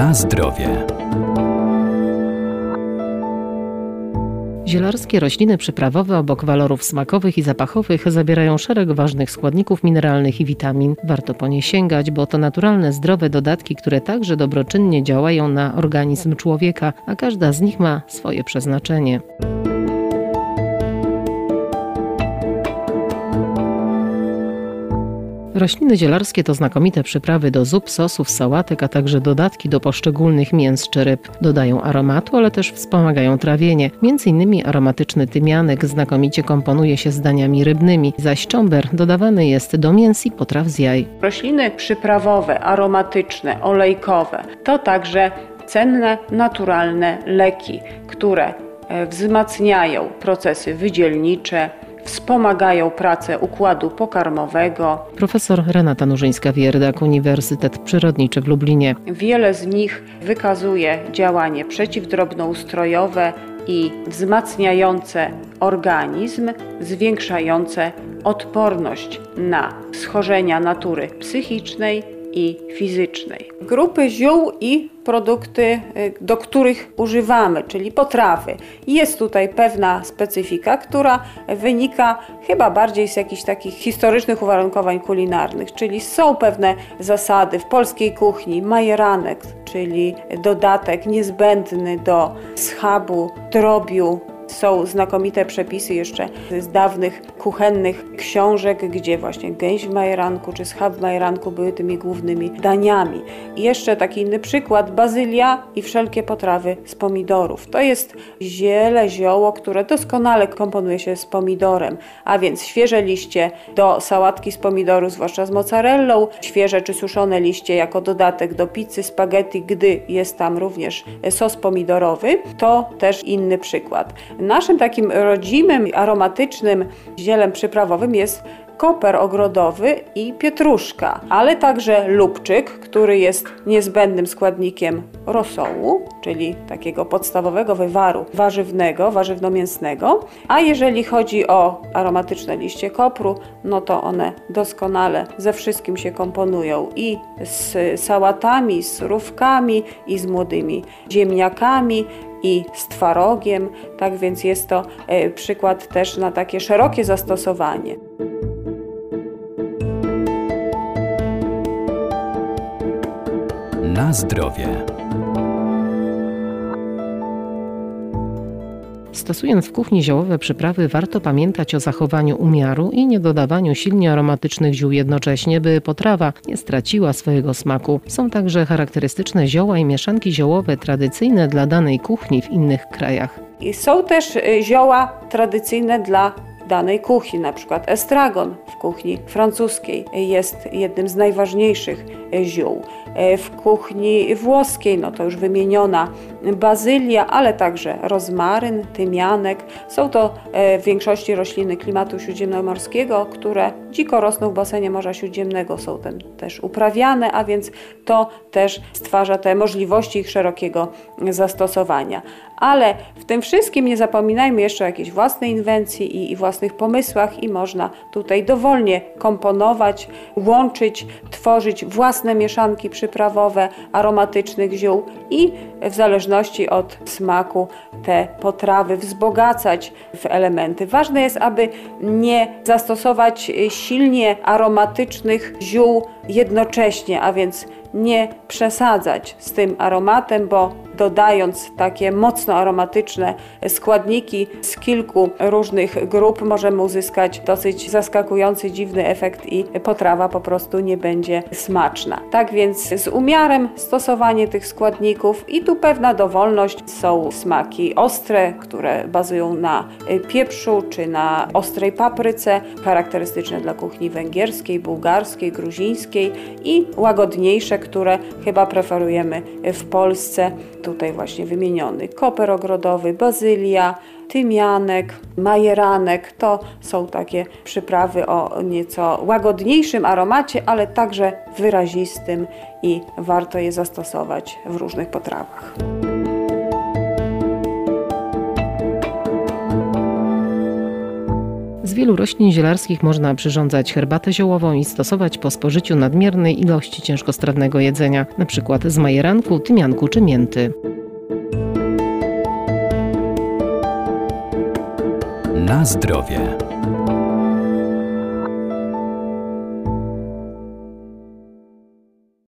Na zdrowie. Zielarskie rośliny przyprawowe obok walorów smakowych i zapachowych zawierają szereg ważnych składników mineralnych i witamin. Warto po nie sięgać, bo to naturalne, zdrowe dodatki, które także dobroczynnie działają na organizm człowieka, a każda z nich ma swoje przeznaczenie. Rośliny zielarskie to znakomite przyprawy do zup, sosów, sałatek, a także dodatki do poszczególnych mięs czy ryb. Dodają aromatu, ale też wspomagają trawienie. Między innymi aromatyczny tymianek znakomicie komponuje się z daniami rybnymi, zaś cząber dodawany jest do mięs i potraw z jaj. Rośliny przyprawowe, aromatyczne, olejkowe to także cenne, naturalne leki, które e, wzmacniają procesy wydzielnicze, wspomagają pracę układu pokarmowego. Profesor Renata Nurzyńska-Wierdak, Uniwersytet Przyrodniczy w Lublinie. Wiele z nich wykazuje działanie przeciwdrobnoustrojowe i wzmacniające organizm, zwiększające odporność na schorzenia natury psychicznej i fizycznej. Grupy ziół i produkty, y, do których używamy, czyli potrawy. Jest tutaj pewna specyfika, która wynika chyba bardziej z jakichś takich historycznych uwarunkowań kulinarnych, czyli są pewne zasady w polskiej kuchni, majeranek, czyli dodatek niezbędny do schabu, drobiu, są znakomite przepisy jeszcze z dawnych kuchennych książek, gdzie właśnie gęś w majeranku czy schab w majeranku były tymi głównymi daniami. I jeszcze taki inny przykład, bazylia i wszelkie potrawy z pomidorów. To jest ziele, zioło, które doskonale komponuje się z pomidorem, a więc świeże liście do sałatki z pomidoru, zwłaszcza z mozzarellą, świeże czy suszone liście jako dodatek do pizzy, spaghetti, gdy jest tam również sos pomidorowy, to też inny przykład. Naszym takim rodzimym, aromatycznym zielem przyprawowym jest koper ogrodowy i pietruszka, ale także lubczyk, który jest niezbędnym składnikiem rosołu, czyli takiego podstawowego wywaru warzywnego, warzywno-mięsnego. A jeżeli chodzi o aromatyczne liście kopru, no to one doskonale ze wszystkim się komponują i z sałatami, z surówkami i z młodymi ziemniakami, i z twarogiem, tak więc jest to e, przykład też na takie szerokie zastosowanie. Na zdrowie. Stosując w kuchni ziołowe przyprawy, warto pamiętać o zachowaniu umiaru i nie dodawaniu silnie aromatycznych ziół jednocześnie, by potrawa nie straciła swojego smaku. Są także charakterystyczne zioła i mieszanki ziołowe tradycyjne dla danej kuchni w innych krajach. Są też y, zioła tradycyjne dla danej kuchni, na przykład estragon w kuchni francuskiej jest jednym z najważniejszych ziół. E, w kuchni włoskiej, no to już wymieniona bazylia, ale także rozmaryn, tymianek. Są to e, w większości rośliny klimatu śródziemnomorskiego, które dziko rosną w basenie Morza Śródziemnego, są ten też uprawiane, a więc to też stwarza te możliwości ich szerokiego zastosowania. Ale w tym wszystkim nie zapominajmy jeszcze o jakiejś własnej inwencji i, i własnych pomysłach i można tutaj dowolnie komponować, łączyć, tworzyć własne mieszanki przyprawowe aromatycznych ziół i w zależności od smaku te potrawy wzbogacać w elementy. Ważne jest, aby nie zastosować silnie aromatycznych ziół jednocześnie, a więc nie przesadzać z tym aromatem, bo dodając takie mocno aromatyczne składniki z kilku różnych grup możemy uzyskać dosyć zaskakujący, dziwny efekt i potrawa po prostu nie będzie smaczna. Tak więc z umiarem stosowanie tych składników i tu pewna dowolność. Są smaki ostre, które bazują na pieprzu czy na ostrej papryce, charakterystyczne dla kuchni węgierskiej, bułgarskiej, gruzińskiej i łagodniejsze, które chyba preferujemy w Polsce tutaj właśnie wymieniony koper ogrodowy, bazylia, tymianek, majeranek. To są takie przyprawy o nieco łagodniejszym aromacie, ale także wyrazistym i warto je zastosować w różnych potrawach. Z wielu roślin zielarskich można przyrządzać herbatę ziołową i stosować po spożyciu nadmiernej ilości ciężkostrawnego jedzenia, np. z majeranku, tymianku czy mięty. Na zdrowie.